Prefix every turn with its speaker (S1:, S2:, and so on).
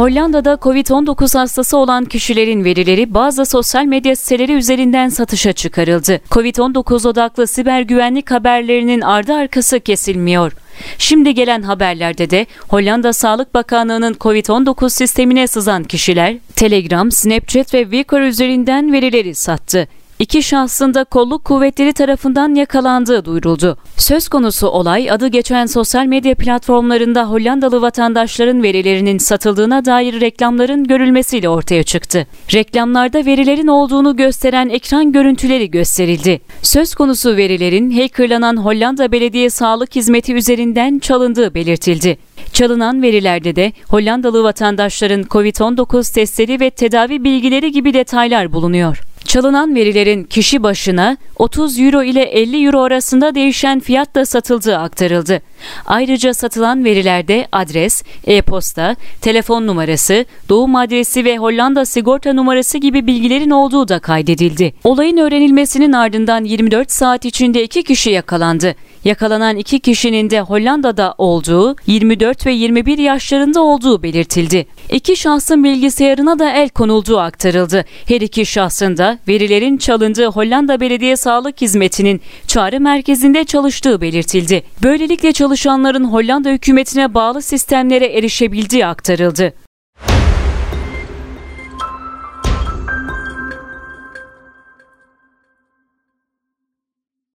S1: Hollanda'da Covid-19 hastası olan kişilerin verileri bazı sosyal medya siteleri üzerinden satışa çıkarıldı. Covid-19 odaklı siber güvenlik haberlerinin ardı arkası kesilmiyor. Şimdi gelen haberlerde de Hollanda Sağlık Bakanlığı'nın Covid-19 sistemine sızan kişiler Telegram, Snapchat ve Wicker üzerinden verileri sattı iki şahsın da kolluk kuvvetleri tarafından yakalandığı duyuruldu. Söz konusu olay adı geçen sosyal medya platformlarında Hollandalı vatandaşların verilerinin satıldığına dair reklamların görülmesiyle ortaya çıktı. Reklamlarda verilerin olduğunu gösteren ekran görüntüleri gösterildi. Söz konusu verilerin hackerlanan Hollanda Belediye Sağlık Hizmeti üzerinden çalındığı belirtildi. Çalınan verilerde de Hollandalı vatandaşların COVID-19 testleri ve tedavi bilgileri gibi detaylar bulunuyor. Çalınan verilerin kişi başına 30 euro ile 50 euro arasında değişen fiyatla satıldığı aktarıldı. Ayrıca satılan verilerde adres, e-posta, telefon numarası, doğum adresi ve Hollanda sigorta numarası gibi bilgilerin olduğu da kaydedildi. Olayın öğrenilmesinin ardından 24 saat içinde iki kişi yakalandı. Yakalanan iki kişinin de Hollanda'da olduğu, 24 ve 21 yaşlarında olduğu belirtildi. İki şahsın bilgisayarına da el konulduğu aktarıldı. Her iki şahsın da verilerin çalındığı Hollanda Belediye Sağlık Hizmeti'nin çağrı merkezinde çalıştığı belirtildi. Böylelikle çalışanların Hollanda hükümetine bağlı sistemlere erişebildiği aktarıldı.